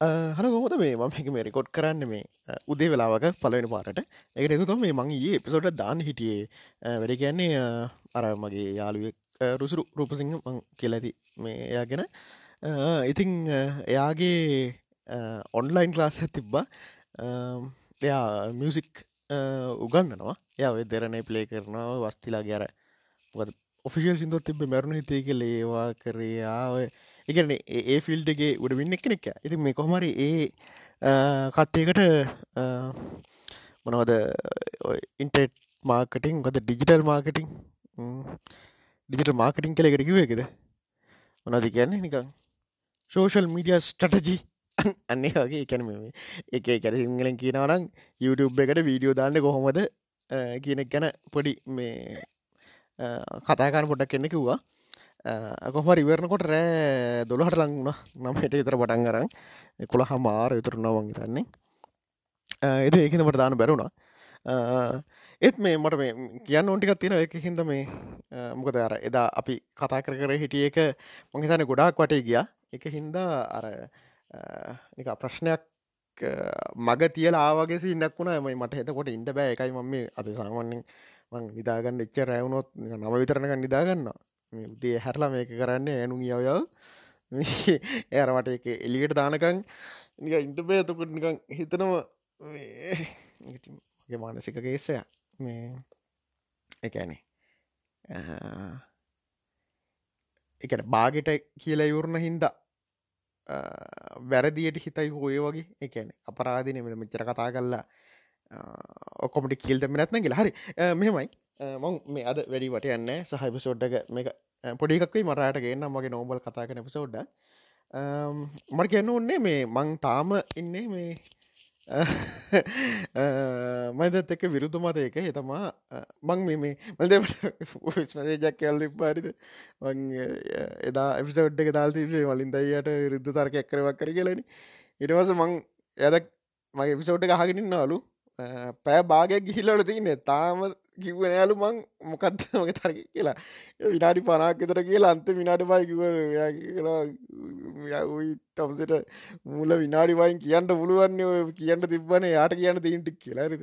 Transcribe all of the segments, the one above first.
හල ගොමද මේ? මම එක මේ රෙකොඩ් කරන්න මේ උදේ වෙලාවක පලවෙන පාට එකට එතුතම මේ මංගේ එපිසෝට දාන්න හිටියේ. වැඩ කියන්නේ අර මගේ යාළුව රුසුරු රූපසිංහ මං කියලඇති මේ එයාගෙන ඉතිං එයාගේ ඔන්ලයින් ක්ලාස් ඇතිබ්බා එයා මියසික් උගන්නනවා ය දෙරනේ පලේ කරනවා. වස්තිලා ගැර මොකද ඔෆිසිල් සිින්දොත් තිබ මැරුණු හිතේ කළ ඒවා කරයාව එකන ඒ ෆිල්ඩගේ උඩ වින්න කෙනෙක් ඉති මේ කොහමරි ඒ කට්ටයකට මොනවද ඉන්ටෙට් මාර්කටිං ගොද ඩිජිටල් මාර්කටිං ඩිජිටල් මාර්කටිං කළ එකට කිවේකෙද මොනද කියන්නේ නිකං සෝෂල් මීඩිය ස්ටටජී අන්නේ වගේ. එකැන එක කැර සිංහලෙන් කියනවනම් YouTube එකට වීඩියෝ දාන්න කොහොමද කියනෙක් ගැන පොඩි මේ කතාකාන පොඩක් කෙන්න කිව්වා. කොහම ඉවරණකොට රෑ දොළහට ලංුණ නම්හට විතර පටන් කරන්න කොළ හමාර විතුරුණාවන් හිතන්නේ එද ඒකනට දාන බැරුණා ඒත් මේ මට මේ කියන්න ඕටිකක් තියෙන එක හින්ද මේ මොකද අර එදා අපි කතා කර කර හිටිය එක මංහිතන ගොඩාක් වටේ ගිය එක හින්දා අර නික ප්‍රශ්නයක් මග තියල ආවගේ ඉන්නක් වුණ මයි මට හෙතකොට ඉන්ට බෑ එකයි මම අද සාමන්‍යෙන් මං නිදාගන්න එච්ච රැවුණොත් නම විතරනක නිදාගන්නවා මේ උදේ හැරලා මේක කරන්න ඇනු යවයව ඇරමට එක එලියට දානකං නික ඉන්ට බේතකොට නිකං හිතනවා ගේ මානසික කේසය මේ එකනේ එකට බාගෙට කියලා ඉවරණ හින්දා වැරදියට හිතයි හෝය වගේ. එකන අපරාධනය මෙ මෙච්චර කතා කල්ලා ඔකොමටි කියල්තම නැත්න කියලා හරි. මෙමයි මං මේ අද වැඩි වට යන්න සහයිප සෝඩ්ඩක මේ පොඩිකක්වයි මරයට ගන්න. මගේ නෝබල් කතා කන පිසෝඩ්ඩ මට කියන්න ඔන්නේ මේ මං තාම ඉන්නේ මේ මදත් එක විරුද්ධ මතයක. හිතමා මං මේ මල්දට ජක් කැල්ලි පාරිද එදා එපිසෝඩ් එක දාල්තිේ වලින් දයියට විරුද්ධ තර්කයක් කරවක් කර කියලනි ඉටවස මං ඇදක් මගේ එපිසෝඩ් එක හගෙනන්නලු පෑ භාගයක් ගිහිල්ලට තියන්නේ. තාම කිව්ව නෑලු මං මොකක්ද මගේ තරක කියලා. විනාඩි පනාක් එතර කියලා අන්ත විනාට පයි කිව තම්සට මුල විනාඩි වයින් කියන්න පුළුවන්න කියන්න තිබන යාට කියන්න තිීන්ටික් කියලාරද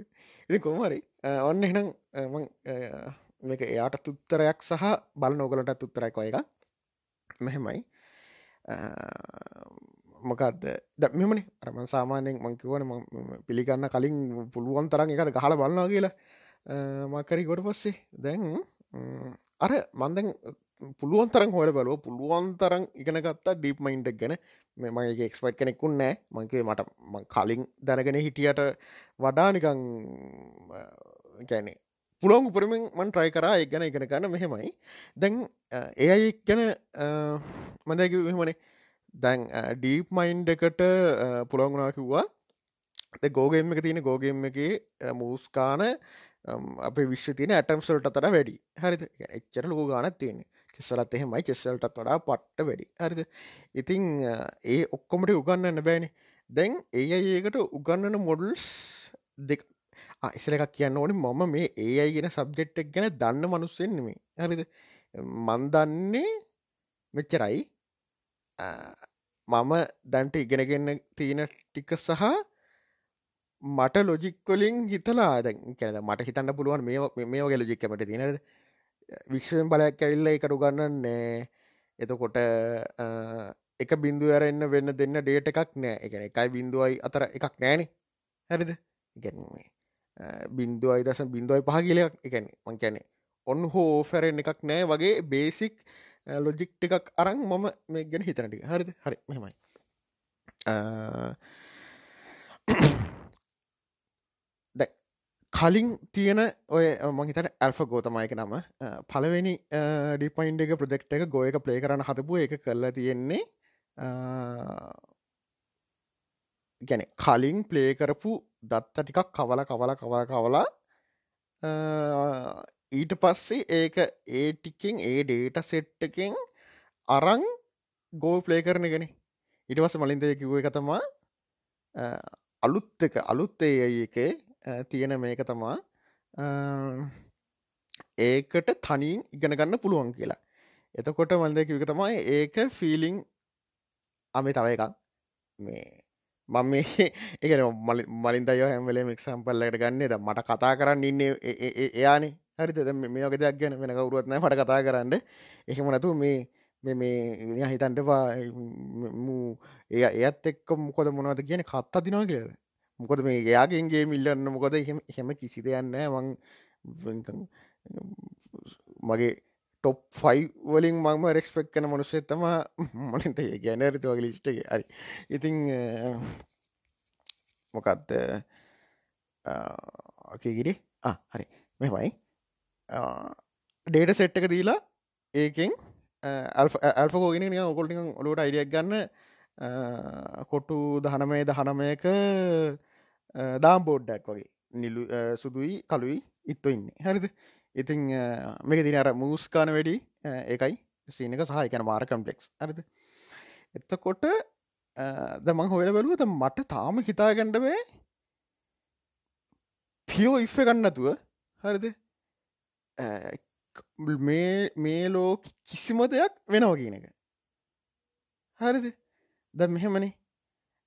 ඉති කොමරි ඔන්න එනම් මේක එයාට තුත්තරයක් සහ බල නෝගලට තුත්තරයක් එක මෙහෙමයි. මොකක්ද ද මෙමනි අරම සාමානයෙන් මංකිවන පිළිගන්න කලින් පුළුවන් තරන් එකට ගහල බලන්නා කියලා. මකරි ගොඩ පස්සේ දැන් අර මන්දැන් පුළුවන් තරන් හොල බලුව. පුළුවන් තරන් ඉගෙනගත්තා ඩීප් මයින්ඩක් ගැන. මගේ එක්ස්පට් කෙනෙකුන් නෑ. මංකේ මට කලින් දැනගෙන හිටියට වඩා නිකං ගැනේ පුළොන් උපරමින් මන් ට්‍රයි කරා. එක් ගැන ඉගෙන ගන්න මෙහෙමයි. දැන් ඒ අයි ගැන මදැකිව මෙහෙමනේ. දැන් ඩීප් මයින්් එකට පුළොංගුණා කිව්වා. ගෝගෙම් එක තියෙන ගෝගෙම් එක මූස්කාන අප විශ්ව තියන ඇටම්සල්ට තර වැඩි හරි එච්චර ලෝ ගානත් තියෙන කෙසලත් එහෙමයි කෙස්සල්ටත් වඩා පට්ට වැඩි. හරිද? ඉතිං ඒ ඔක්කොමට උගන්නන්න බෑනේ. දැන් ඒ අඒකට උගන්නන මොඩල්ස් දෙක් ඉසර එකක් කියන්න ඕනි. මම මේ ඒ අයි ගෙන සබ්ජෙට්ක් ගැන දන්න මනුස්සෙන්නෙමේ හරිද? මන්දන්නේ මෙච්චරයි. මම දැන්ට ඉගෙනගන්න තියෙන ටික සහ මට ලොජික්කොලින් හිතලා දැන් කැන මට හිතන්න පුළුවන් මේ මේ ඔගේ ලොජික්කමට තියෙනද විශ්වයෙන් බලයක් ඇවිල්ල එකට ගන්නන්නේ එතකොට එක බින්දු අරන්න වෙන්න දෙන්න ඩේට එකක් නෑ. එකන එකයි බින්දුවයි අතර එකක් නෑන. හැරිද? ඉගැන්නේ බින්දුවයි දස බින්දුවයි පහ කියලයක් එකන මං කැනෙ ඔන්න හෝ ෆැරෙන් එකක් නෑ වගේ බේසික් ලොජික්් එකක් අරං මම මේ ගැන හිතනටික හරිද? හරි. මෙමයි කලින් තියෙන ඔය මහිතට ඇල්ෆ ගෝතමයක නම. පලවෙනි ඩිපයින්් එක ප්‍රජෙක්් එක ගොය එක ප්ලේ කරන්න හතපු එක කරලා තියෙන්නේ ගැන කලින් ප්ලේ කරපු දත්ත ටිකක් කවල කවල කවල කවලා ඊට පස්සේ ඒක ඒ ටිකින් ඒ ඩේට සෙට්ටකින් අරං ගෝ ෆ්ලේ කරන ගෙන ඉට පස මලින්දය කිව්ව එක තමා අලුත් එක අලුත් ඒ එකේ තියෙන මේක තමා ඒකට තනින් ඉගෙන ගන්න පුළුවන් කියලා එතකොට මන්ද කිවක තමයි ඒක ෆිලිං අමේ තව එකක් මේ මම මේ එක මලින් දය හැමලේ මික්සම්පල්ලට ගන්නේ ද මට කතා කරන්න ඉන්න එයානේ හරිත මේක දෙයක් ගැන වෙන කවරුවත්න මට කතා කරන්න. එහෙම නැතු මේ මේ හිතන්ටවා එය එයත් එක්ක මොකොද මොනවද කියන කත්තා දිනවා කියල මොකොද මේ එයාගෙන්ගේ මිල්ලන්න මොකොද? එහෙම එහෙම කිසි දෙයන්න මං මගේ ටොප් ෆයි වලින් මම රෙක්ස්පෙක් කන මනුස්සෙත්තම මනත ගැනරත වගේ ලිස්්ටගේ හරි. ඉතිං මොකක්ද අකගිරි හරි. මෙමයි ඩේට සෙට් එක දීලා ඒකෙන් ඇල්ෆකෝගෙන ඔකොල්ටි ඔලුට අයිඩියක් ගන්න කොට්ටු දහනමය දහනමයක දාම් බෝඩ්ඩක් වගේ. නිලු සුදුයි කලුයි ඉත්තු ඉන්න. හරිද? ඉතිං මේක තින අර මූස්කාන වැඩි ඒකයි සීනක සහ එකන මාර කම්පලෙක්ස් අරද එත්තකොට දමං හොල බැලුවත මට තාම හිතාගණ්ඩවේ පියෝ ඉෆ ගන්නතුව හරිද? මේ ලෝ කිසිම දෙයක් වෙනව කියන එක. හරිද? ද මෙහෙමනේ.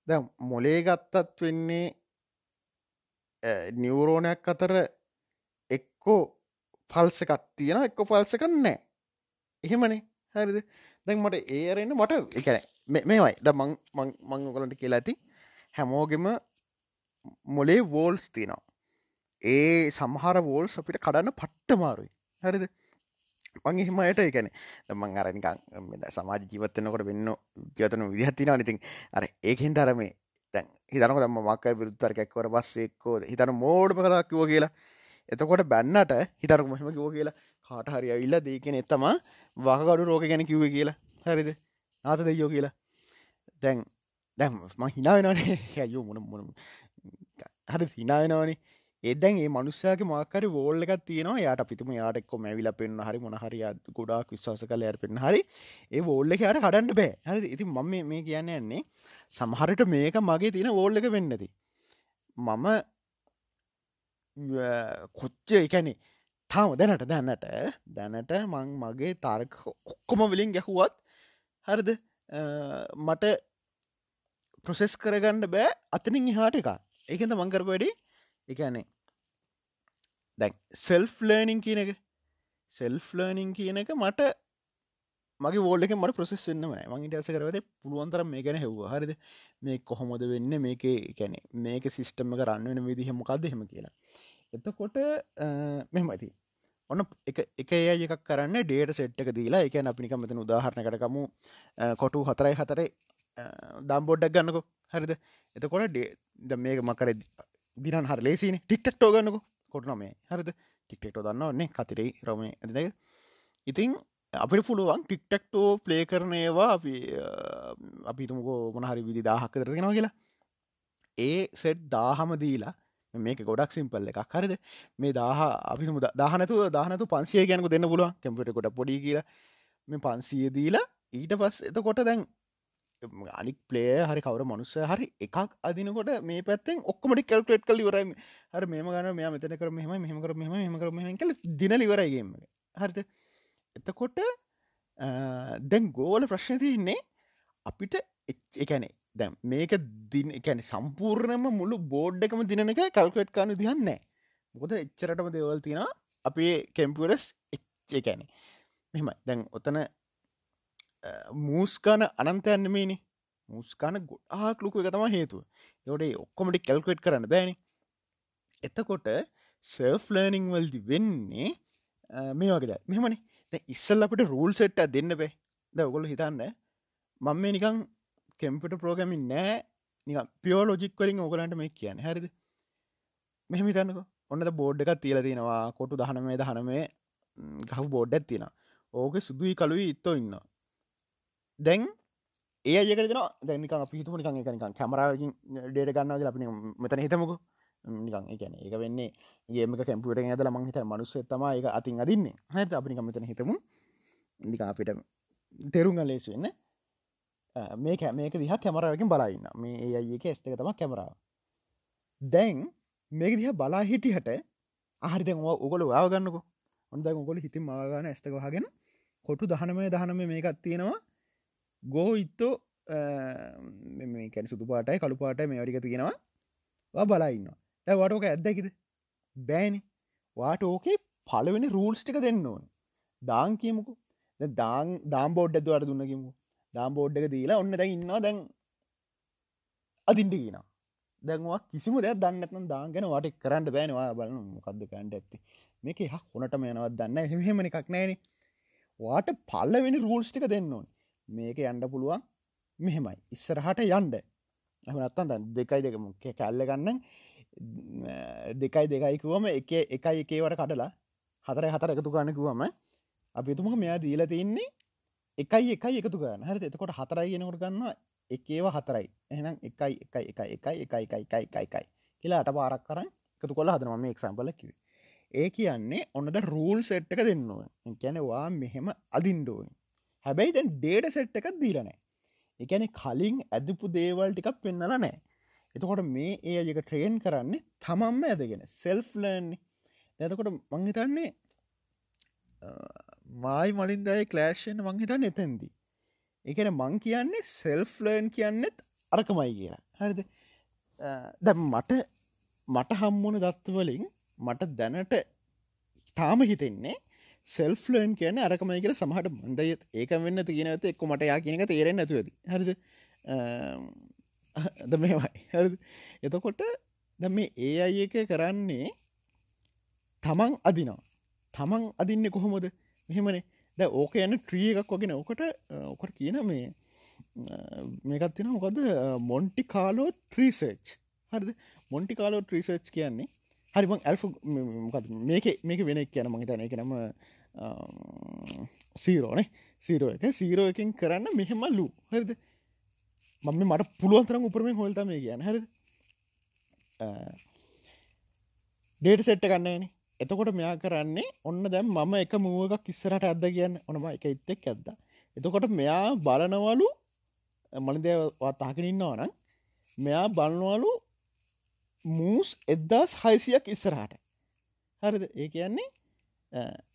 ද මොලේ ගත්තත් වෙන්නේ නිවරෝණයක් අතර එක්කෝ ෆල්ස එකක් තියෙන එක්ක ෆල්ස කන්නෑ එහෙමනේ. හරිද? දැන් මට ඒරෙන්න්න මට එකන මේවයි ද මං මං කලට කියලා ඇති හැමෝගෙම මොලේ වෝල්ස් තියනවා. ඒ සමහර වෝල්ස් අපිට කඩන්න පට්ට මාරුයි හරිද? මං එහෙමයට එකන දමං අරනිකං සමාජ ජීවත්තනකොට වෙන්න ජතන විදිහත්තින නිතින් අර ඒකෙන් තරමේ දැන් හිතනක දම මක්ක විරුත්තරකැක්වට බස්සෙක්කෝ හිතන මෝඩ්ම කතාක්කිව කියලා. එතකොට බැන්නට හිතර මොහම කිව කියලා කාට හරි ඇවිල්ල දේකෙන එත්තම වහකඩු රෝග ගැන කිව්ව කියලා. හරිද? නාත දෙයෝ කියලා. දැන් දැම් ම හිනාවෙනනේ හැයෝ මොන මොන හරි හිනාවෙනවනේ එදැන් ඒ මනුස්සයාගේ මාකර වෝල්ල එකක් තියෙනවා. යාට පිතුම යාටෙක්කො මැවිල පෙන්න්න හරි මොනහරි ගොඩාක් විශ්වාස කල යට පෙන්න්න හරි. ඒ වෝල්ල එක යට කඩන්න බෑ. හරි ඉති මම මේ කියන්න යන්නේ සමහරට මේක මගේ තියෙන වෝල්ල එක වෙන්නති මම කොච්ච එකැනෙ තාම දැනට දැන්නට දැනට මං මගේ තාරක ඔක්කොම විලින් ගැහුවත් හරිද? මට ප්‍රොසෙස් කරගන්න බෑ. අතනින් හාට එක ඒකද මංකර වැඩි? එකනේ දැන් සෙල්ෆ් ලර්නිින් කියන එක සෙල්ෆ් ලර්නිින් කියන එක මට මගේ වෝල්ඩක මට ප්‍රසෙස් වන්න මගේ ටස කරවද පුළුවන්තර මේ ගැන හෙව්ව. හරිද? මේ කොහොමද වෙන්න? මේක කැනෙ මේක සිිස්ටම කරන්න වෙන විදිහමකක්ද හෙම කියලා. එතකොට මෙමති ඔන්න එක ඒ එකක් කරන්න ඩේට සෙට් එක දීලා එක අපිනික මෙතන උදාහරණ කරකමු කොටු හතරයි හතරේ දම් බොඩ්ඩක් ගන්නකො. හරිද? එතකොට ඩ මේක මකර දිරන් හර ලේසින ටික්ටක්ටෝ ගන්නක. කොටන මේ හරිද? ටික්ටෙක්ටෝ දන්න ඔන්නේ කතිරේ රෝම ඇතික ඉතිං අපිට පුළුවන් ටික්ටක්ටෝ ප්ලේ කරනේවා අපි අපිතුමකෝ මොනහරි විදි දාහක් කරගෙනවා කියලා. ඒ සෙට් දාහම දීලා මේක ගොඩක් සිම්පල් එකක්. හරිද? මේ දාහ අපි දාහනතු දාහනතු පන්සිය ගැනක දෙන්න පුළුව කැම්පට කොට පොඩි කියලා. මේ පන්සිය දීලා ඊට පස් එතකොට දැන් අනික් පලේ හරි කවර මනුස්ස හරි එකක් අදිනකොට මේ පැත්තෙන් ඔක්කමටි කල්කට් කල වරයි හර මේම ගන මේ මෙතන කර මෙම මෙමකර මෙම මෙමකර මෙ කල දින ලිවරයිගේම හරිත එතකොට දැන් ගෝල ප්‍රශ්න තියන්නේ අපිට එකනේ දැම් මේක දින එකැන සම්පූර්ණයම මුළු බෝඩ් එකම දින එක කල්කට් කානු දිහන්න මොකද එච්චරටම දෙවල් තියෙන අපේ කෙම්පරස් එච්ච එකැනෙ මෙම දැන් ඔතන මූස්කාන අනන්තයන්නමේනි මුස්කාන ගොඩාක් ලොකු එක තම හේතුව. යොට ඔක්කොමටි කැල්කට් කරන්න බෑනි. එතකොට සර්ෆ් ලර්නිං වල්දි වෙන්නේ මේ වගේද මෙමනි ඉස්සල් අපට රූල් සෙට්ට දෙන්න බේ. ද ඔගොල හිතන්න. මං මේ නිකං කෙම්පිට ප්‍රෝගමින් නෑ. නික පියෝ ලෝජික් වලින් ඕගලන්ට මේ කියන හැරිද? මෙහම තන්නක ඔන්නද බෝඩ් එකක් තියල තියෙනවා. කොටු දහනමේ දහනමේ ගහ බෝඩ් ඇත්තින ඕක සුදුයි කලුයි ඉත්තෝ ඉන්න දැන් ඒ අයකට දැනික පිහිතු නිකන් එකනිකන් කැමරාවකින් ඩේට ගන්නාව අපින මෙතන හිතමකු. නිකන් එකන ඒක වෙන්නේ ඒම කැම්පුට ඇදල මංහිත මනුස්ස තම එක අතින් අදින්නේ හට අපිනික මෙතන හිතමු. නික අපිට තෙරුංග ලේසු වෙන්න. මේ මේක දිහ කැමරාවකින් බලන්න මේ ඒ අයක ස්තක තම කැමරාව දැන් මේක දිහ බලා හිටිහට ආහරිතවා උගොල වාගන්නකු හොඳ ගොල හිතින් මාගන ඇස්තක හගෙන කොටු දහනමය දහනම මේකත් තියෙනවා. ගෝ ඉත්තෝ කැන සුතු පාටයි කළු පාටයි මේ වරික තියෙනවා. බලන්න ඇ වටෝක ඇත්දැකිද බෑනි. වාට ඕකේ පලවෙනි රූල්ස් ටික දෙන්න ඕන. දාං කියමුකු. දාං දාම් බෝඩ් ඇතුවට දුන්නකිමු දාම් බෝඩ්ඩක දීලා ඔන්න දැ ඉන්නවා දැන් අදින්ට කියන දැන්වා කිසිම දෙයක් දන්නත්න දාගෙන වට කරන්න බෑනවා බලන මොකක්ද කන්ඩ ඇත්ති. මේක හක් හොනට මේනවත් දන්න හෙහෙමන එකක් නෑන වාට පල්ලවෙනි රූල්ස් ටික දෙන්න ඕන්. මේක යන්ඩ පුළුවන් මෙහෙමයි. ඉස්සරහට යන්ඩ ඇමනත්තන් දෙකයි දෙක කැල්ල ගන්න දෙකයි දෙකයිකුවම එක එකයි එකේවට කඩලා හතර හතර එකතු ගන්නකුවම අපිතුමක මෙයා දීල තින්නේ එකයි එකයි එකතු ගන්න හරි එතකොට හතරයි ගෙනකොට ගන්න එකේව හතරයි. එහෙනම් එකයි එකයි එකයි එකයි එකයි එකයි එකයි එකයි එකයි කියලා අට පාරක් කරන්න එකතු කොල හදනම මේ එක්සම්පලකිව ඒ කියන්නේ ඔන්නද රූල් සෙට් එක දෙන්නවා කියැනවා මෙහෙම අදින්ඩෝන් හැබැයි දැන් ඩේට සෙට් එකක් දීලනෑ එකැන කලින් ඇදපු දේවල් ටිකක් පෙන්නල නෑ එතකොට මේ ඒ අයක ට්‍රේන් කරන්නේ තමම්ම ඇදගෙන සෙල්ෆ් ලර්න්නේ එතකොට මංහිතන්නේ මයි මලින්දයි කලෑෂන් මංහිතන්න එතැන්දී. එකන මං කියන්නේ සෙල්ෆ් ලර්න් කියන්නෙත් අරකමයි කියලා. හරිද? දැ මට මට හම්මුණ දත්වලින් මට දැනට තාම හිතෙන්නේ සෙල්ෆ්ලන් කියන අරකමයි කියල සමහට මන්දය ඒක වෙන්න තියෙනවත එක්ක මට යා කියනක තේරෙන් නැතුවද හරිද? ද මේවයි. හරි එතකොට ද මේ ඒ අයි එක කරන්නේ තමන් අදිනවා. තමන් අදින්න කොහොමද? මෙහෙමනේ. ද ඕක යන්න ට්‍රිය එකක් වගෙන ඕකට ඕකට කියන මේ මේකත් තින මොකද මොන්ටි කාලෝ ට්‍රීසර්ච් හරිද? මොන්ටි කාලෝ ට්‍රීසර්ච් කියන්නේ හරිම ඇල්ෆ මේක මේක වෙන කියන මහිතන එක නම සීරෝනේ සීරෝ එක. සීරෝ එකින් කරන්න මෙහෙම ලු හරිද? මම මට පුළුවන්තරම් උපරමෙන් හොල්තම කියන්න. හරිද? ඩේට සෙට්ට කන්නේන එතකොට මෙයා කරන්නේ ඔන්න දැම් මම එක මුවක කිස්සරට ඇද කියන්න. ඔනම එක එත්තෙක් ඇද්ද. එතකොට මෙයා බලනවලු මලිදවා තාකනින්නවා නම් මෙයා බලනවලු මූස් එද්දාස් හයිසියක් ඉස්සරහට. හරිද? ඒ කියන්නේ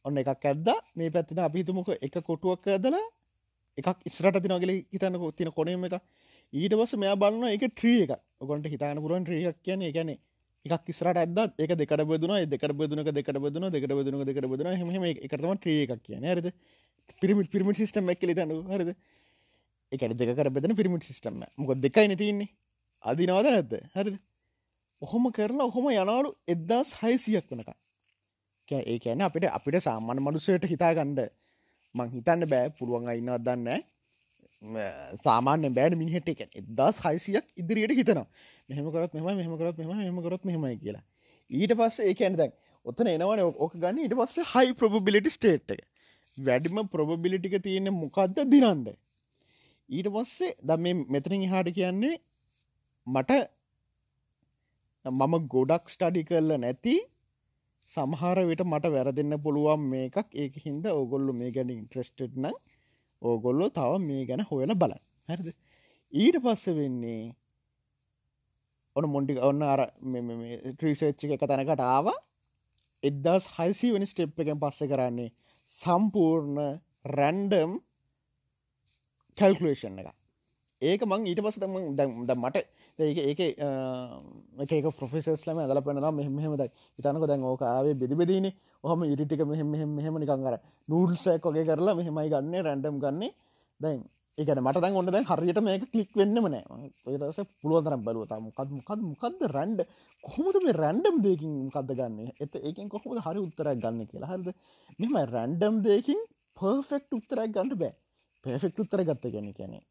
ඔන්න එකක් ඇද්ද මේ පැත්තින අපිතුමක එක කොටුවක් ඇදලා එකක් ඉස්රට තිනගල හිතන්නක තින කොනම එක ඊට පස මෙයා බලන්න එක ට්‍රිය එක ඔකොන්ට හිතාන පුරුවන් ්‍රියක් කියන ගැන එකක් ඉස්රට ඇද එක දෙකට බදුන දෙකට බදුනක දෙකට බදුන දෙකට බදුන දෙකට බදුන හම එකටම ට්‍රිය එකක් කියන හරිද? පිරිමිට පිරිමිට සිිටම් එක් ලිතන්න හරිද? එකට දෙකට බෙදන පිරිමිට සිිටම මොක දෙකයි නතින්නේ අදිනවාද නැත්ද හරිද? ඔහොම කරලා ඔහොම යනාලු එද්දාස් හයිසියක් වනක ඒ කියන අපිට අපිට සාමාන්‍ය මනුසයට හිතාගණ්ඩ මං හිතන්න බෑ පුළුවන් අයින්නවත් දන්න සාමාන්‍ය බෑඩ මිනිහට එක එදස් හයිසියක් ඉදිරියට හිතනවා. මෙහමකරත් මෙම මෙහමකරත් මෙම මෙමකරත් මෙහමයි කියලා. ඊට පස්ස ඒකැන දැන් ඔත්තන එනවන ඕක ගන්න ඊට පස්ස හයි ප්‍රබිලිටි ස්ටේට් එක. වැඩිම ප්‍රබබිලිටික තියෙන මොකක්ද දිනන්ද ඊට පස්සේ ද මේ මෙතනින් හාට කියන්නේ මට මම ගොඩක් ස්ටඩි කරල නැති සමහර විට මට වැරදින්න පුළුවන් මේකක්. ඒක හින්ද ඕගොල්ලු මේ ගැන ඉන්ට්‍රස්ටඩ් නම් ඕගොල්ලෝ තව මේ ගැන හොයන බලන් හැරිද? ඊට පස්ස වෙන්නේ ඔන මොන්ටි ඔන්න අර ට්‍රීසච්චි එක තැනකට ආව. එදස් හයිසි වනි ස්ටෙප් එකෙන් පස්ස කරන්නේ සම්පූර්ණ රැන්ඩම් කැල්කලේෂන් එක ඒක මං ඊට පස ද මට ඒක ඒක ඒක ප්‍රොෆෙසස්ලම ඇදල පෙනලා මෙහෙමද ඉතනක දැන් ඕක ආවේ බෙදිබෙදීන හම ඉරිටික මෙහෙම මෙහෙම මෙහෙම නිකං අර නූල්සයක් වගේ කරලා මෙහෙමයි ගන්න රැන්ඩම් ගන්නේ. දැන් ඒකන මට දැන් ඔන්න දැන් හරියට මේක කලික් වෙන්නම නෑ. ඔයදස පුළුවන්තරම් බලුව. තම මොකද මොකද මොකක්ද රැන්ඩ කොහොමද මේ රැන්ඩම් දෙකින් මොකක්ද ගන්න? එත ඒකෙන් කොහොමද හරි උත්තරයක් ගන්න කියලා. හරිද? මෙම රැන්ඩම් දෙකින් පර්ෆෙක්් උත්තරයක් ගන්නට බෑ. පෙෆෙක්් උත්තර ගත්ත ගැන කියැනෙ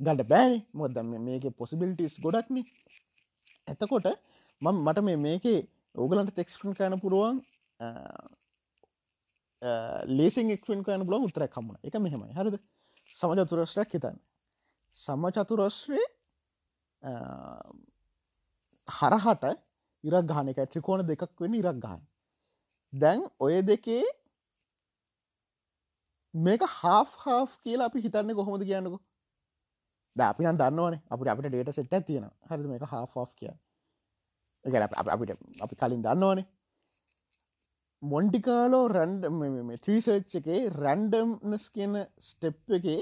ගඩ බෑනි. මොද මේක පොසිබිලිටස් ගොඩක්න එතකොට මම මට මේ මේකේ ඕගලන්ට තෙක්ස්කන් කෑන පුරුවන් ලේසින් එක්ෙන් කයන බල උත්තර කම්ම එක මෙහෙමයි. හරිද? සමජතුරස්්‍රයක් හිතන්න. සම්මචතුරස්්‍රේ හරහට ඉරක් ගානක ට්‍රිකෝණ දෙකක් වෙන ඉරක් ගහන් දැන් ඔය දෙකේ මේක හාෆ් හාෆ් කියලා අපි හිතන්න කොහොමද කියන්නකු? ද අපි දන්නවන. අපට අපට ඩේට සෙට් තියෙන හරි මේක හාෆ් කිය අපිට අපි කලින් දන්නවනේ. මොන්ටිකාලෝ රැන්ඩ ට්‍රීසර්ච් එකේ රැන්ඩම්නස් කියන ස්ටෙප් එකේ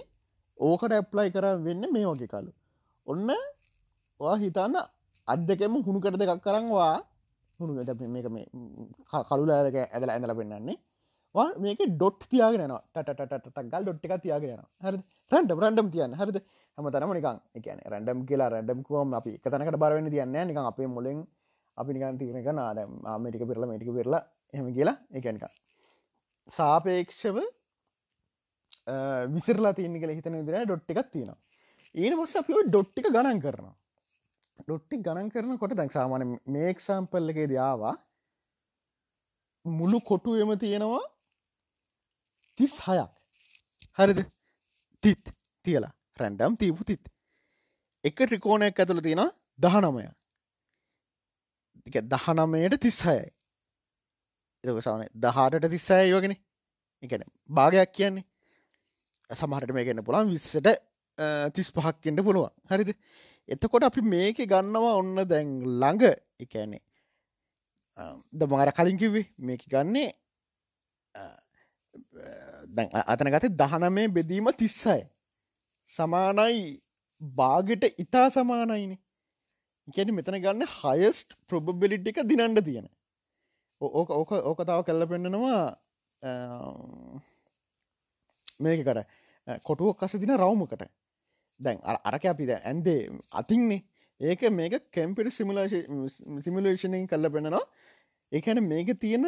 ඕකට ඇප්ලයි කර වෙන්න මේ වගේ කලු ඔන්න වා හිතන්න අත් දෙකෙම හුණුකට දෙකක් කරන්වා හුණුට මේක මේ කළුලාරක ඇදල ඇඳල පෙන්න්නන්නේ මේක ඩොට් තියාගෙන ටටටටක් ගල් ඩොට්ටික තියාගෙන හරි රැන්ඩම් රැන්ඩම් තියන්න. හරිද? හම තරම නිකන් එකන රැන්ඩම් කියලා රැඩම් කෝම අපි එකතනකට බරවෙන්න තියන්න නික අපේ මුලින් අපි නිකන් තිරනක නාද ආමටික පිරලා මටික පිරලා එම කියලා. එකනික සාපේක්ෂව විසිරලා තියන්නේ කළ හිතන විදිර ඩොට්ටිකක් තියෙනවා. ඒන මොස්ස අපිෝ ඩොට්ටික ගණන් කරනවා. ඩොට්ටි ගණන් කරන කොට දැක් සාමාන මේක්සාම්පල්ලගේ දයාවා මුළු කොටුවම තියෙනවා තිස් හයක්. හරිද? තිත්. තියලා. රැන්ඩම් තීපු තිත්. එක ට්‍රිකෝණයක් ඇතුළ තියෙන දහනමය. දහනමයට තිස්සයයි එක සාන දහටට තිස්සය යෝගෙන එකන භාගයක් කියන්නේ. සමහට මේ ගන්න පුළන් විස්සට තිස් පහක්කෙන්ට පුළුවන්. හරිද? එතකොට අපි මේක ගන්නවා ඔන්න දැන් ළඟ. එකන්නේ ද මාර කලින් කිව්වේ මේක ගන්නේ අතන ගත දහනමේ බෙදීම තිස්සයි. සමානයි බාගෙට ඉතා සමානයින. එකැන මෙතන ගන්න හයස්ට් ප්‍රොබබිලිට් එක දිනන්ඩ තියෙන. ඕක ඕක ඕකතාව කැල්ල පෙන්න්නනවා මේක කර. කොටුවක් කස දින රවමකට. දැන් අරක අපිද ඇන්දේ අතින්නේ. ඒක මේක කැම්පිට සිමිලේෂනින් කල්ල පෙන්නවා ඒැන මේක තියෙන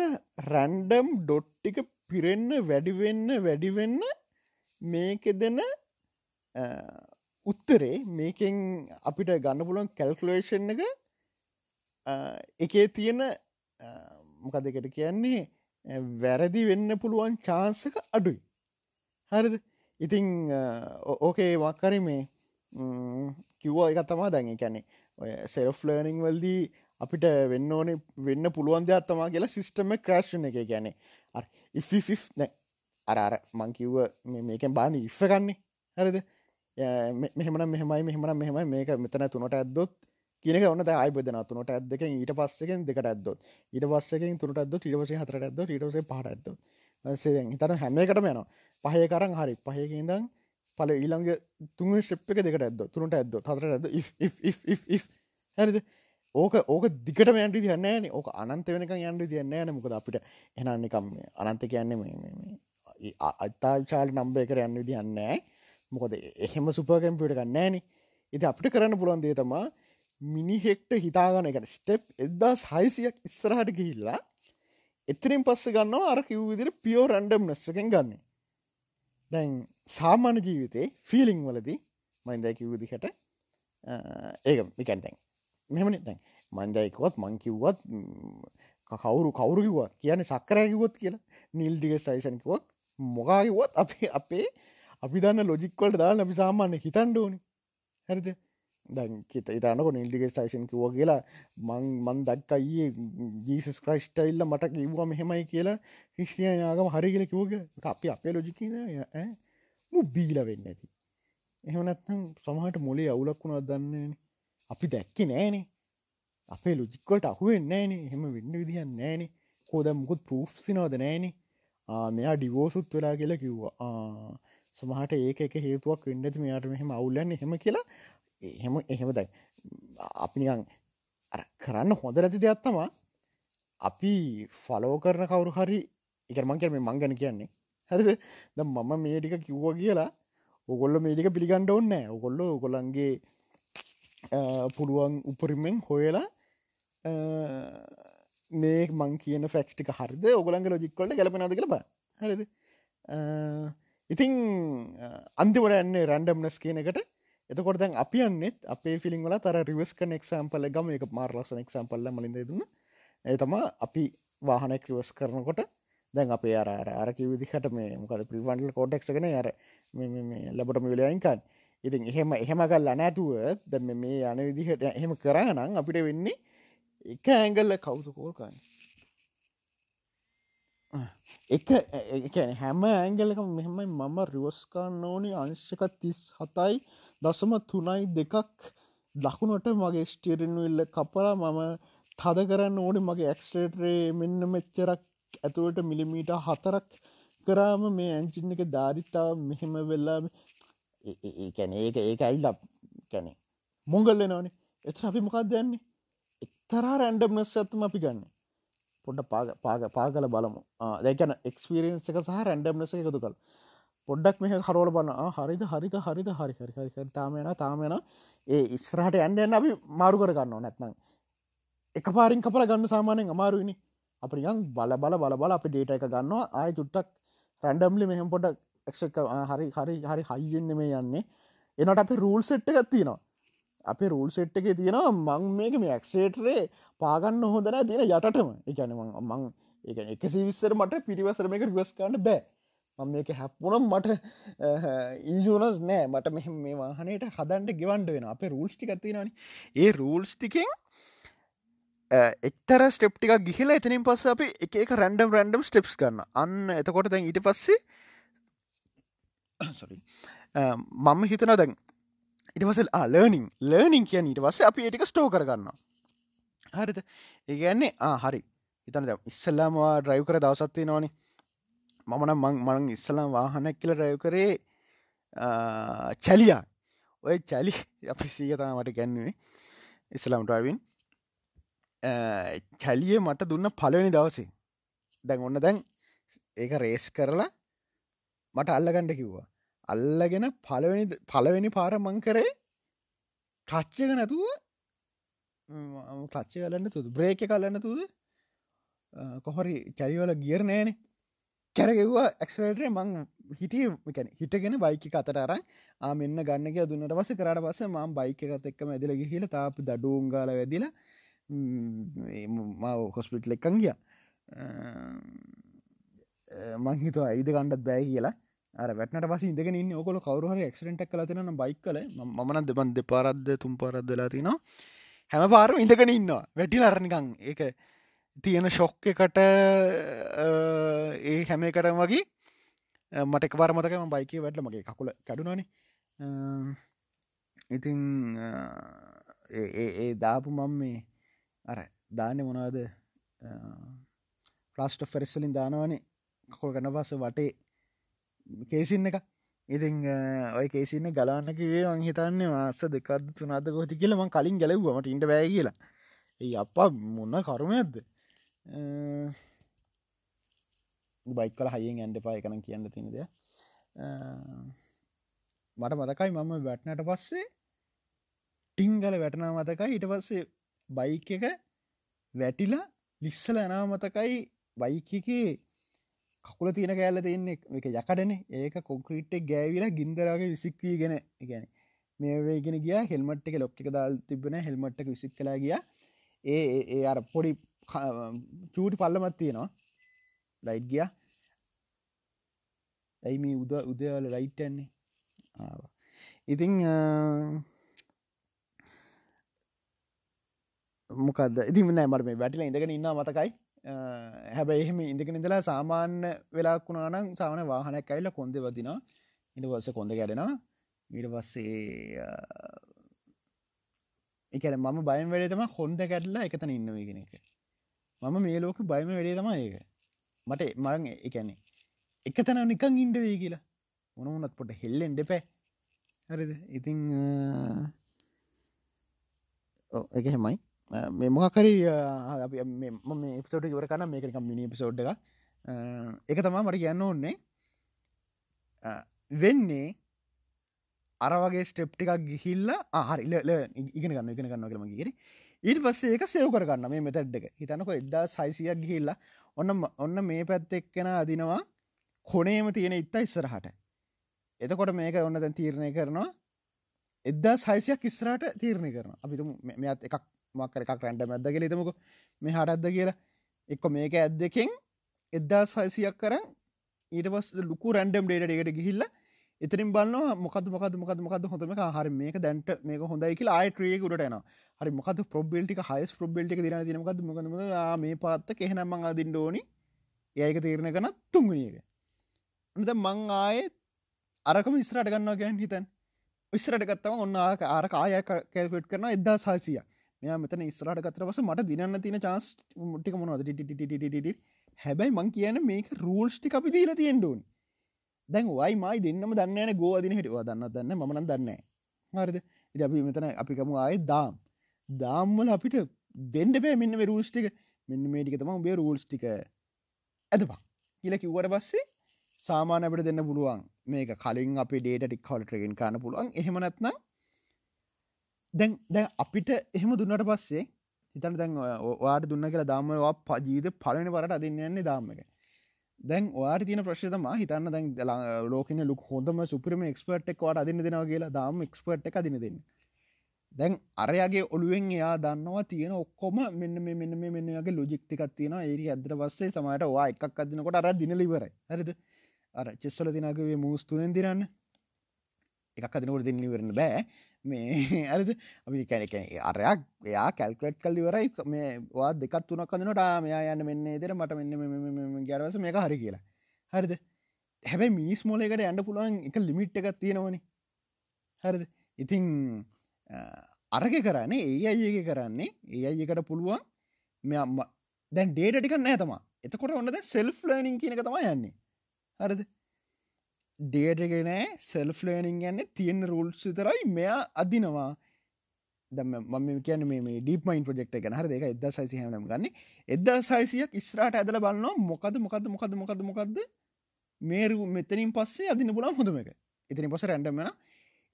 රැන්ඩම් ඩොට්ටික පිරෙන්න වැඩිවෙන්න වැඩිවෙන්න මේක දෙන උත්තරේ මේකෙන් අපිට ගන්න පුලුවන් කැල්කුලේෂන් එක එකේ තියෙන මොක දෙකට කියන්නේ වැරදි වෙන්න පුළුවන් චාන්සක අඩුයි. හරිද? ඉතිං ඕකේ වක්කර මේ කිව්වා එක තමා දැන් කැනෙ ඔය සෙල්ෆ් ලර්නිං වල්දී අපිට වෙන්න ඕනේ වෙන්න පුළුවන් දෙයක් තමා කියලා සිිස්ටම ක්‍රශ්න එක ගැනෙ නෑ. අර අර මංකිව්ව මේකෙන් බාන ඉෆ්ගන්නේ හරිද? මෙහමන මෙහමයි මෙහමන මෙහම මේක මෙතන තුනට ඇදොත් කියනක ඔන්න අයිබදන තුනට ඇදක ඊට පස්සකෙන් දෙකට ඇදොත් ඊට පස්සකින් තුනට ඇද ඊටවස හතර ඇද ඊටස පහට ඇද සේ හිතන හැමකටම යනවා. පහය කරන් හරි. පහයකින්දන් පල ඊළඟ තුන් ශ්‍රප් එක දෙකට ඇද තුනට ඇද හතර ඇද හැරිද? ඕක ඕක දිකට යන්ට තියන්නේන ඕක අනන්ත වෙනක යන්ට තියන්න න. මොකද අපිට එනන්නිකම් අනන්ත කියන්නේ අත්තාචාල නම්බය කර යන්න දියන්නෑ මොකද එහෙම සුපකැම්පිට ගන්නෑන ඉති අපිට කරන්න පුළන් දේ තමා මිනිහෙක්ට හිතාගන එකට ස්ටෙප් එදදා සයිසියක් ඉස්සරහට ගිහිල්ලා එතරින් පස්ස ගන්නවා අර කිව් විදිර පියෝ රන්ඩම් නස්සකෙන් ගන්න. දැන් සාමාන්‍ය ජීවිතේ ෆිලිං වලදී මයින්දැ කිව්දිහට ඒක මිකැන්තැන් මෙමන දැන් මන්දයකුවත් මංකිව්වත් කවුරු කවුරුකිවත් කියන සක්කරයකිවොත් කියලා. නිල්ඩිග සයිසනකිවත් මොකාකිවත් අපේ අපේ අපි දන්න ලොජික්වලට දාන්න අපි සාමාන්‍ය හිතන්ඩෝනි හැරිද? දැන් කිත ඉතනක නිල්ඩිග සයිසන් කිව කියලා මං මන් දක්ක ඒ ජීසස් ක්‍රයිස්ටයිල්ල මට කිව්වා මෙහෙමයි කියලා හිස්තිය යාගම හරි කියල කිවෝග අපි අපේ ලොජිකින මු බීල වෙන්න ඇති? එහෙමනත්නම් සමහට මොලේ අවුලක් වුණා දන්නේනේ අපි දැක්කෙ නෑනේ අපේ ලොජික්කොට අහුවෙන් නෑනේ හෙම වෙන්න විදිහන් නෑනේ කෝද මුකුත් පෘෆ් සිනවද නෑනේ මෙයා ඩිවෝසුත් වෙලා කියලා කිව්වා. සමහට ඒක එක හේතුවක් වෙන්නති මෙයාට මෙහෙම අවුල්ලන්න එහෙම කියලා. එහෙම එහෙම දැයි අපිනිකං කරන්න හොඳ නැති දෙයක් තමා අපි ෆලෝ කරන කවුරු හරි එකමං කියර මේ මංගන කියන්නේ. හරිද? ද මම මේ ටික කිව්ව කියලා ඔගොල්ල මේටික පිළිගණ්ඩ ඔන්න ඔගොල්ල ඔගොලන්ගේ පුළුවන් උපරිමෙන් හොයලා මේ මං කියන ෆැක්ස්ටික හරිද? ඔගලන්ගේ ලොජික්කොල්ට ගැලපෙනද කළ බ හරිද? ඉතිං අන්තිවර යන්නේ රැන්ඩම්නස් කියන එකට. එතකොට දැන් අපි යන්නෙත් අපේ ෆිලිං වල තර රිවස් කන එක්සම්පල ගම එක මාර්ලසන එක්සම්පල්ල මලින්ද දුන්න ඒ තම අපි වාහනක් රිවස් කරනකොට දැන් අපේ අර අරක විදිහට මේ මොකද ප්‍රිවන්ඩල් කෝඩෙක්ගෙන අර ලබටම විලයයින්කන් ඉතින් එහෙම එහෙම කල්ලා නැතුව ද මේ යන විදිහට එහෙම කරනම් අපිට වෙන්නේ එක ඇංගල්ල කවුසකෝල්කාන්න එක හැම ඇංගලක මෙහෙමයි මම රිවස්කාන්න ඕනි අංශක තිස් හතයි දසම තුනයි දෙකක් දකුණට මගේ ස්ටේරෙන්ු ඉල්ල කපලා මම තද කරන්න ඕනි. මගේ ඇක්ස්ටේටරේ මෙන්න මෙච්චරක් ඇතුවට මිලිමීට හතරක් කරාම මේ ඇංචින්න එක ධාරිතාව මෙහෙම වෙල්ලා ඒැන ඒක ඒක ඇයිල්ල කැනෙ මොගල්ල නවනේ එත අපි මොකක් දෙන්නේ එක්තරා රැන්ඩම්නස් ඇත්තම අපි ගන්න. පොඩ පාග පාගල බලමු. දැකන එක්ස්පිරෙන්න්ස එක සහ රැන්ඩම්නස එකතු කල් පොඩ්ඩක් මෙහ හරෝල බන්න හරිද හරිත හරිත හරි හරි හරි තාමෙන තාමෙන ඒ ඉස්රහට ඇන්ඩන්න අපි මාරු කරගන්න නැත්නම්. එක පාරින් කපල ගන්න සාමානයෙන් අමාරුවනි අපි යන් බල බල බල බල අපි ඩේට එක ගන්නවා. ආය චුට්ටක් රැන්ඩම්ලි මෙහම පොඩක් එක් හරි හරි හරි හයිෙන්න්න මේ යන්නේ. එනට අපි රූල් සෙට්ට එකත්තිනවා අපේ රූල් සෙට් එක තියෙනවා මං මේක මේ ඇක්ෂේටරේ පාගන්න හොඳන තියෙන යටටම. එකන මං එක එකසි විස්සර මට පිරිවසර මේක රිවස්කාන්න බෑ. මම මේක හැප්පුනම් මට ඉන්ජනස් නෑ. මට මෙ මේ වාහනයට හදන්ට ගෙවන්ඩ වෙන අපේ රූල්ස් ටික තිනනි ඒ රූල්ස් ටිකෙන් එක්තර ස්ටප්ටික ගිහිල එතනින් පස්ස අපි එක එක රැන්ඩම් රැන්ඩම් ස්ටෙප්ස් ගන්න අන්න එතකොට දැන් ඊට පස්සේ Uh, මම හිතන දැන් ඉටවසල් ලර්නිින් ලර්නිින් කිය ඊට වස්ස ah, අපි ඒටික ස්ටෝ කරගන්න හරිත ඒගන්නේ ah, හරි. ඉතන ඉස්සල්ලාමවා ඩ්‍රයිව් කර දවසත්වේ නොනි මමන මං මං ඉස්සලාම් වාහනැක් කියල රැව් කරේ ah, චැලියා. ඔය චැලි අපි සීගතා මට ගැන්නුවේ ඉස්ලාම් ට්‍රයිවින් චැලිය මට දුන්න පලවෙනි දවසේ. දැන් ඔන්න දැන් ඒක රේස් කරලා මට අල්ලගණ්ඩ කිව්වා. අල්ලගෙන පලවෙනි පලවෙනි පාර මං කරේ ටච්චක නැතුව ටච්ච කලන්න තුද බ්‍රේක කලන්න තුද කොහොරි කැරිවල ගියර් නෑනේ කැරගෙව්වා ඇක්සලටේ මං හිටිය හිටගෙන බයිකි අතට අරන් ආමෙන්න්න ගන්නක දුන්නට පස කරට පස මම් බයික එකත් එක්කම ඇදිල ගිහිල තාප දඩුන්ගාල වැදිල මව හොස්පිට් එක්කන් ගිය. මංහිතුව ඇයිද ගණ්ඩත් බෑ කියලා. අර වැටනට පස ඉදගෙන ඉන්න ඔකොල කවරුහර ක්ෂරෙන්ටක් කල තින බයික් කල මන දෙබන් දෙපාරද්ද තුම් පරද්දලා තිනවා හැම පාරම ඉඳගෙන ඉන්නවා. වැටි අරනිකං ඒක තියෙන ශොක්ක එකට ඒ හැම කරම් වගේ මට එකවාර මතකම බයික වැටල මගේ කකුල කඩුනනේ ඉතිං ඒ දාපු මම් මේ අර දාන්න මොනාද ෆලාස්ට ෆෙරස්සලින් දානවනේ. කකුල් කන පස්ස වටේ කේසින්න එක ඉතිං ඔය කේසින්න ගලාන්නකිවේ මං හිතන්න මාස දෙකත් සුනාද ගොති කියලම කලින් ගැලව්වමට ඉට බෑ කියලා. ඒ අපා මොන්න කරුම ඇද්ද බයික් කල හයිෙන් ඇන්ඩ පාය කන කියන්න තිනද මට මතකයි මම වැටනට පස්සේ ටිංගල වැටනා මතකයි. ඉට පස්සේ බයික එක වැටිලා ලිස්සල ඇනා මතකයි බයික එකේ කකුල තියෙන කෑල්ල තියන්නේ එක යකටන ඒක කොක්‍රීට්ට ගෑවිලා ගින්දරගේ විසික්වී ගෙන ගැන මේවේගෙන ගිය. හෙල්මට් එක ලොක්ක දාල් තිබෙන හෙල්මට්ක විසික් කලා ගිය. ඒ ඒ අර පොඩි චූටි පල්ලමත් තියෙනවා. ලයිට් ගිය. ඇයි මේ උද උදවල ලයිට්ටන්නේ ඉතිං මොකද ඉති නෑ මට මේ වැටිල ඉඳගෙන ඉන්න මතකයි. හැබැයි එහෙම ඉඳගෙන ඉඳලා සාමාන්‍ය වෙලාක් වුණානම් සාමන වාහනයක් ඇල්ල කොන්ද වදිනා ඉට වස්ස කොඳ ගැඩෙනවා ඊට පස්සේ එකන මම බයම් වැඩේතම හොන්ද කැඩලා එකතන ඉන්නවගෙන එක. මම මේ ලෝක බයම වැඩේ තම ඒක. මට මරං එකැනෙ එක තැන නිකං ඉන්ඩවේ කියලා. මොනමුණත් පොට හෙල්ලෙන් දෙපෑ හරිද? ඉතිං එක හෙමයි මේ මොකකරි මේ පිසෝට ඉවර කන මේකක මිනි පිසෝඩ් එක එක තමා මට කියන්න ඕන්නේ වෙන්නේ අරවගේ ස්ටෙප් ටිකක් ගිහිල්ල ආහරිල ඉගෙන ගන්න ඉගෙන ගන්න කළම කියෙන ඊට පස්සේ ඒක සෙව් කරගන්න මේ මෙතැඩ්ඩක හිතනක එදදා සයිසියක් ගිහිල්ලා ඔන්න ඔන්න මේ පැත්ත එක්කෙන අදිනවා කොනේම තියෙන ඉත්තා ඉස්සරහට. එතකොට මේක ඔන්න දැන් තීරණය කරනවා. එදදා සයිසියක් ඉස්රට තීරණය කරන අපිතු මෙත් එකක් මක්කර එකක් රැන්ඩ මැද්ද කියල තමක මේ හටත්ද කියලා. එක්ක මේක ඇද්දකින් එදදා සයිසියක් කරන්න ඊට පස් ලොකු රැන්ඩම් ඩේට එකට ගිහිල්ල එතරින් බලන්න මොකද මොකද මොකද මොකද හොඳම හරි මේක දැන්ට මේක හොඳයි කියලා ආයට්‍රිය ගුටන හරි මොකද ප්‍රබෙල්ටි හයිස් ප්‍රබෙල්ටි දින දින මොකද මොකද මේ පාත්තක එහෙනම අදින්න ඕනි. ඒක තීරණ කන තුන්ගනියක නද මං ආයෙත් අරකම ඉස්රට ගන්නවා ගැන් හිතන් ඉස්රට ගත්තම ඔන්න ආක ආර කාය කැල්කුට් කරන එදදා සාසිය මෙයා මෙතන ඉස්රට ගතර පස මට දිනන්න තින චාස් ටික මොනවද? ටිටිටිටිටිට හැබැයි මං කියන මේක රූල්ස්ටි අපි දීලා තියෙන්ඩුවන් දැන් වයි මයි දෙන්නම දන්නන ගෝ අදින හිටවා දන්න දන්න මනන් දන්න හරිද? ඉ අපි මෙතන අපිකමු ආය දාම්. දාම්මල අපිට දෙන්ඩ පෑ මෙන්න රූල්ස්ටික මෙන්න මේටික තම බේ රූල්ස්ටික ඇදපා කියල කිව්වට පස්සේ සාමාන අපට දෙන්න පුළුවන් මේක කලින් අපි ඩේට ටික් හොල ට්‍රගෙන් කාන පුළුවන්. එහෙමනත්නම් දැන් දැ අපිට එහෙම දුන්නට පස්සේ හිතන දැන් වාට දුන්න කියලා දාමවා පජීද පලන පරට අදින්න යන්නේ දාම එක. දැන් වාට තින ප්‍රශ්තම හිතන්න දැන් ලෝකන ලුක් හොඳම සුපරම එක්ස්පර්ට් එක් වාට අදින්න දෙෙන කියලා දාම එක්ස්පර්ට් එක දින දෙන්න. දැන් අරයාගේ ඔළුවෙන් එයා දන්නවා තියෙන ඔක්කොම මෙන්න මේ මෙන්න මේ මෙන්නගේ ලොජික්ටිකක් තියෙන ඒරි ඇදර පස්සේ සමට වා එකක් අදිනකොට අර දිනලිවර හරිද? අර චෙස්සල දිනගේ මූස්තුනෙන් දිරන්න එකක් අදිනකොට දිල්ලිවරන්න බෑ. මේ ඇරද අපි කැනකැන අරයක් එයා කැල්කලට් කල් ඉවරයි. මේ වා දෙකත් තුනක් කඳනට මෙයා යන්න මෙන්න දෙර මට මෙන්න ගැරවස මේක හරි කියලා. හරිද? හැබැයි මිනිස් මෝලයකට යන්න පුළුවන් එක ලිමිට් එකක් තියෙනවන. හරිද? ඉතිං අරග කරන්නේ ඒ අයක කරන්නේ ඒ අයකට පුළුවන් මෙ දැන් ඩේට ටික නෑ තමා. එතකොට ඔන්නද සෙල්ෆ් ලනිින් කියනක තම යන්නේ. හරිද? ඩේටගෙනෑ සෙල්ෆ් ලේනිින් යන්න තියෙන රුල්ස් විතරයි මෙයා අදිනවා. දම මම කියන මේ ඩීපමයින් ප්‍රජෙක්ට ගැන. හර දෙක එද සයිසි හනම් ගන්න. එද සයිසියක් ඉස්රාට ඇදල බලන්නවා මොකද මොකද මොකද මොකද මොකක්ද මේරු මෙතනින් පස්සේ අදින පුලන් හොඳම එක. එතනි පස රැන්ඩමෙන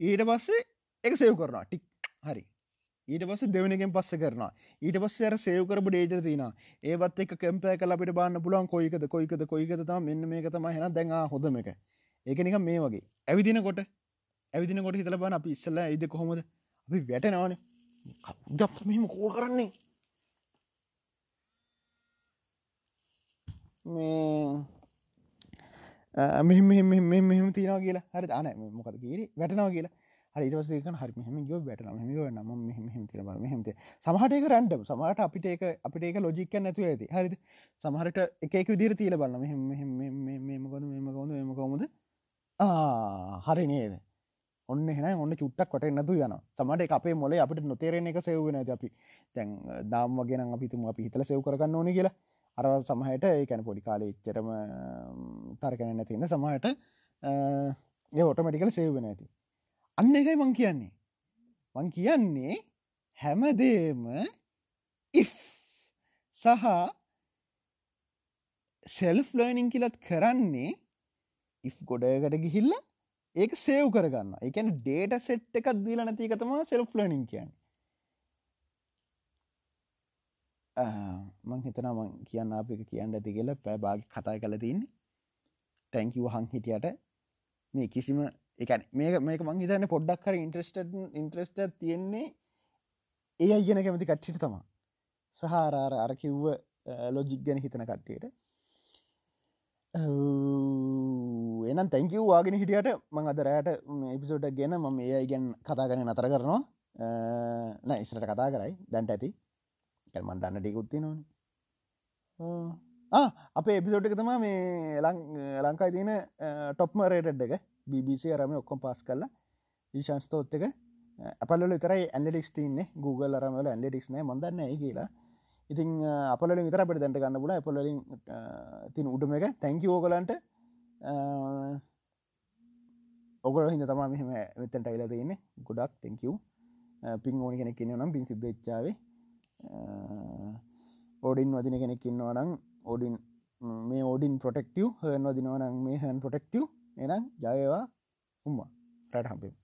ඊට පස්සේ එක සයව කරනවා. ටික්. හරි. ඊට පස්ස දෙවනගෙන් පස්ස කරනවා. ඊට පස්ස අර සයවකරපු ඩේට තින ඒවත් එක කැම්පය කල අපිට බන්න පුලන් කොයිකද කොයිකද කොයිකත මෙන්න මේක තම හෙන දැන් හොඳම එක. ඒක නිකම් මේ වගේ. ඇවිදිනකොට ඇවිදිනකොට හිතල බන අපි ඉස්සල්ල ඇයිද කොහොමද? අපි වැටනවාන. ජප් මෙම කෝල් කරන්නේ? මෙ මෙම තින කියලා. හරි අන මොකද ගේර වැටනාව කියලා. හරිවසක හරි මෙහම ගෝ වැටන මෙම නම මෙහම තිර මෙහමත සමහටක රැන්ඩම් සමහට අපිට ඒක අපිට ඒක ලොජික්ක නැතුව ඇති. හරිද? සමහට එකක විදිර තිීල බලන්න මෙහම මෙම කොද මෙම කොද මෙම කොමද හරි නේද? ඔන්න හෙන ඔන්න චුට්ටක් කොට නතු යන සමට අපේ මොලේ අපිට නොතේරෙන එක සෙව්වෙන ඇති අපි තැන් දාම් වගෙන අපිතුම අපි හිතල සෙව් කරගන්න ඕන කියලා. අරව සමහයට ඒකැන පොඩි කාලේ එච්චරම තර්කන නැතින්න සමහට ඒ ඔටමටිකල සෙව්වෙන ඇති අන්න එකයි මං කියන්නේ. මං කියන්නේ හැමදේම සහ සෙල්ෆ් ලර්නිින් කියලත් කරන්නේ ඉෆ් ගොඩයකට ගිහිල්ල ඒක සේව් කරගන්න එකන ඩේට සෙට් එකක් දීල නැතිකතම සෙල්ෆ් ලනිින් කියන්න. මං හිතනම කියන්න අප කියන්න ඇති කියල පැබාග කතා කල තින්නේ. තැංකිව හං හිටියට මේ කිසිම එක මේක මේක මං හිතන්න පොඩ්ඩක් කර ඉන්ට්‍රස්ට ඉන්ට්‍රස්ට තියෙන්නේ ඒ අයිගෙන කැමති කට්ටිට තමා සහාරාර අර කිව්ව ලොජික් ගැන හිතන කට්ටියට. එනම් තැංකව වාගෙන හිටියට මං අදරයට එපිසෝට ගෙන ම ඒ ඉගෙන් කතා කරන නතර කරනවා. නෑ ඉස්රට කතා කරයි. දැන්ට ඇති. කැල්මන් දන්න ටිකුත්ති නොන අපේ එපිසෝට් එක තම මේ ලංකායි තියෙන ටොප්ම රේටඩ් එක. BBC අරම ඔක්කොම් පස් කරලා ඊශන්ස්තෝත් එක. අපල තරයි ඇන්ඩික්ස් තින්නේ Google අරමල ඇන්ඩික්ස් නෑ. මදන්න ඒ කියලා. ඉතින් අපල විතර අපට දැන්ට ගන්න පුල පොලින් තින් උඩම එක. තැංකි ෝගලන්ට ඔගල හිද තමා මෙහම මෙතැන්ට අයිලා තියන්නේ. ගොඩක් තැංකව් පින් ඕනි කෙනෙක් ඉන්න නම් පින් සිද්ධ ච්චාවේ ඕඩින් වදින කෙනෙක් ඉන්නවා නම් ඕඩින් මේ ඕඩින් පොටෙක්ටව හන් වදිනවනම් මේ හැන් පොටෙක්ටව එනම් ජයවා උම්ම. රට හම්පේ